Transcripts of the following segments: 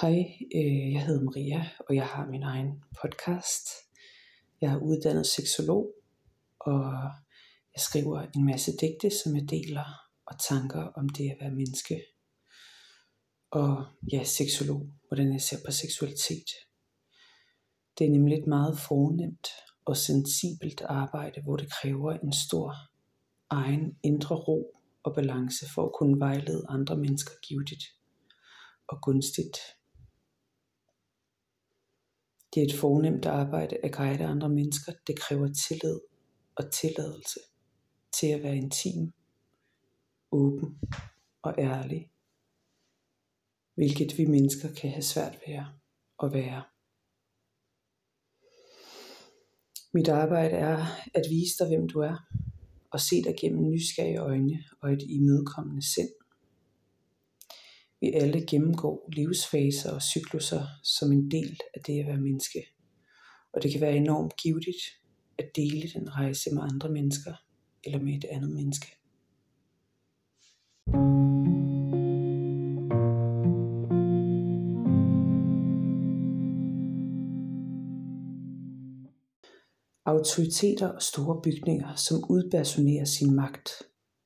Hej, øh, jeg hedder Maria, og jeg har min egen podcast. Jeg er uddannet seksolog, og jeg skriver en masse digte, som jeg deler, og tanker om det at være menneske. Og ja, seksolog, hvordan jeg ser på seksualitet. Det er nemlig et meget fornemt og sensibelt arbejde, hvor det kræver en stor egen indre ro og balance for at kunne vejlede andre mennesker givetigt og gunstigt. Det er et fornemt arbejde at guide andre mennesker. Det kræver tillid og tilladelse til at være intim, åben og ærlig. Hvilket vi mennesker kan have svært ved at være. Mit arbejde er at vise dig, hvem du er, og se dig gennem nysgerrige øjne og et imødekommende sind. Vi alle gennemgår livsfaser og cykluser som en del af det at være menneske. Og det kan være enormt givetigt at dele den rejse med andre mennesker eller med et andet menneske. Autoriteter og store bygninger, som udpersonerer sin magt,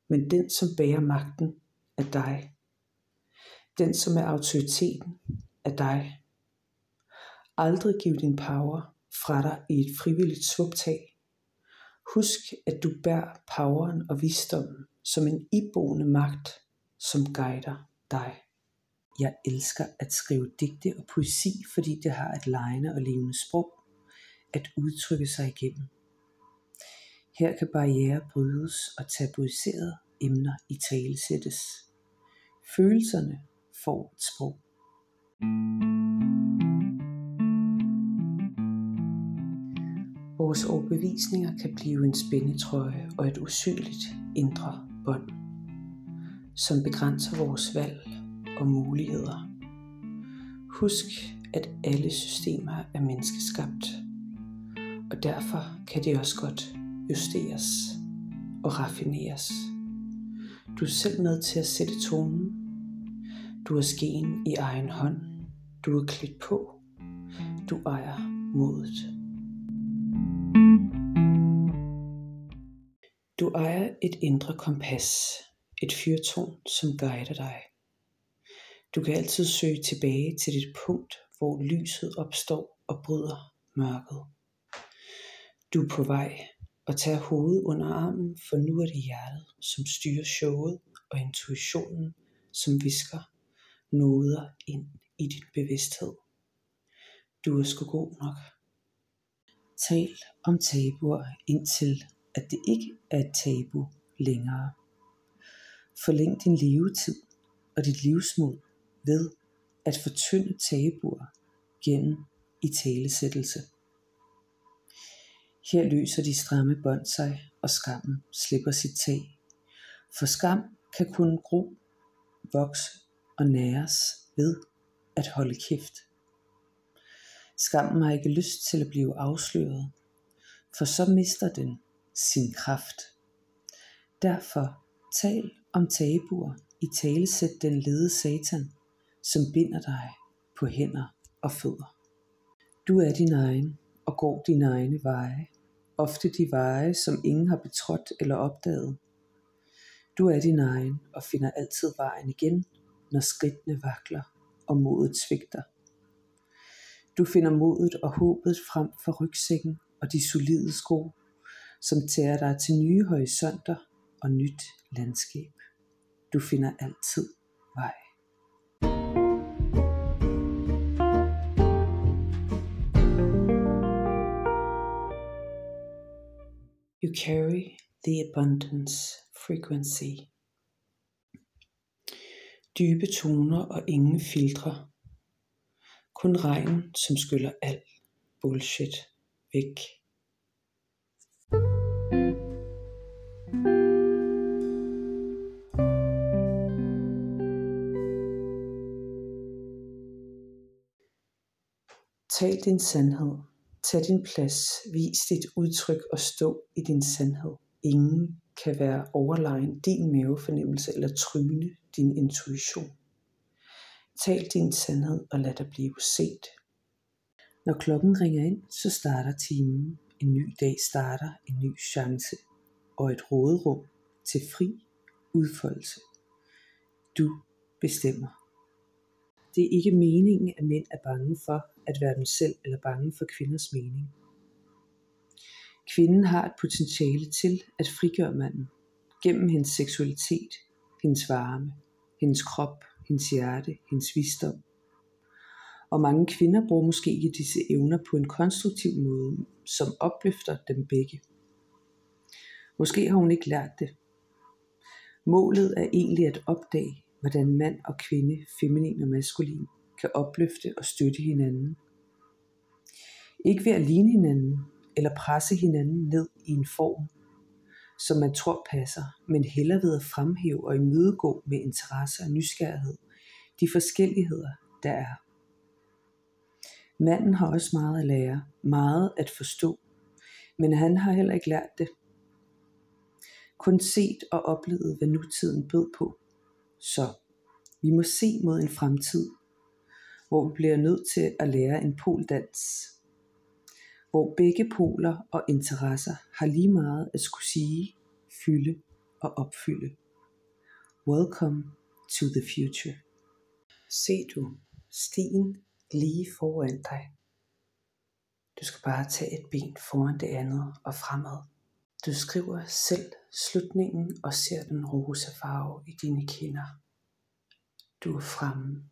men den, som bærer magten, er dig. Den, som er autoriteten, er dig. Aldrig giv din power fra dig i et frivilligt svuptag. Husk, at du bærer poweren og visdommen som en iboende magt, som guider dig. Jeg elsker at skrive digte og poesi, fordi det har et lejende og levende sprog at udtrykke sig igennem. Her kan barriere brydes og tabuiserede emner i tale sættes. Følelserne får et sprog. Vores overbevisninger kan blive en spændetrøje og et usynligt indre bånd, som begrænser vores valg og muligheder. Husk, at alle systemer er menneskeskabt, og derfor kan det også godt justeres og raffineres. Du er selv med til at sætte tonen. Du har skeen i egen hånd. Du er klædt på. Du ejer modet. Du ejer et indre kompas, et fyrtårn, som guider dig. Du kan altid søge tilbage til dit punkt, hvor lyset opstår og bryder mørket. Du er på vej og tager hovedet under armen, for nu er det hjertet, som styrer showet, og intuitionen, som visker noder ind i din bevidsthed. Du er sgu god nok. Tal om tabuer indtil at det ikke er et tabu længere. Forlæng din levetid og dit livsmod ved at fortynde tabuer gennem i talesættelse. Her løser de stramme bånd sig, og skammen slipper sit tag. For skam kan kun gro, vokse og næres ved at holde kæft. Skammen har ikke lyst til at blive afsløret, for så mister den sin kraft. Derfor tal om tabuer i talesæt den lede satan, som binder dig på hænder og fødder. Du er din egen og går dine egne veje, ofte de veje, som ingen har betrådt eller opdaget. Du er din egen og finder altid vejen igen, når skridtene vakler og modet svigter. Du finder modet og håbet frem for rygsækken og de solide sko, som tager dig til nye horisonter og nyt landskab. Du finder altid vej. You carry the abundance frequency. Dybe toner og ingen filtre. Kun regn, som skyller al bullshit væk. Tal din sandhed. Tag din plads. Vis dit udtryk og stå i din sandhed. Ingen kan være overlegen din mavefornemmelse eller tryne din intuition. Tal din sandhed og lad dig blive set. Når klokken ringer ind, så starter timen. En ny dag starter, en ny chance og et råderum til fri udfoldelse. Du bestemmer. Det er ikke meningen, at mænd er bange for at være dem selv eller bange for kvinders mening. Kvinden har et potentiale til at frigøre manden gennem hendes seksualitet, hendes varme, hendes krop, hendes hjerte, hendes visdom. Og mange kvinder bruger måske ikke disse evner på en konstruktiv måde, som opløfter dem begge. Måske har hun ikke lært det. Målet er egentlig at opdage, hvordan mand og kvinde, feminin og maskulin, kan opløfte og støtte hinanden. Ikke ved at ligne hinanden eller presse hinanden ned i en form, som man tror passer, men heller ved at fremhæve og imødegå med interesse og nysgerrighed de forskelligheder, der er. Manden har også meget at lære, meget at forstå, men han har heller ikke lært det. Kun set og oplevet, hvad nutiden bød på. Så vi må se mod en fremtid, hvor vi bliver nødt til at lære en poldans, hvor begge poler og interesser har lige meget at skulle sige, fylde og opfylde. Welcome to the future. Se du stien lige foran dig. Du skal bare tage et ben foran det andet og fremad. Du skriver selv slutningen og ser den rosa farve i dine kinder. Du er fremme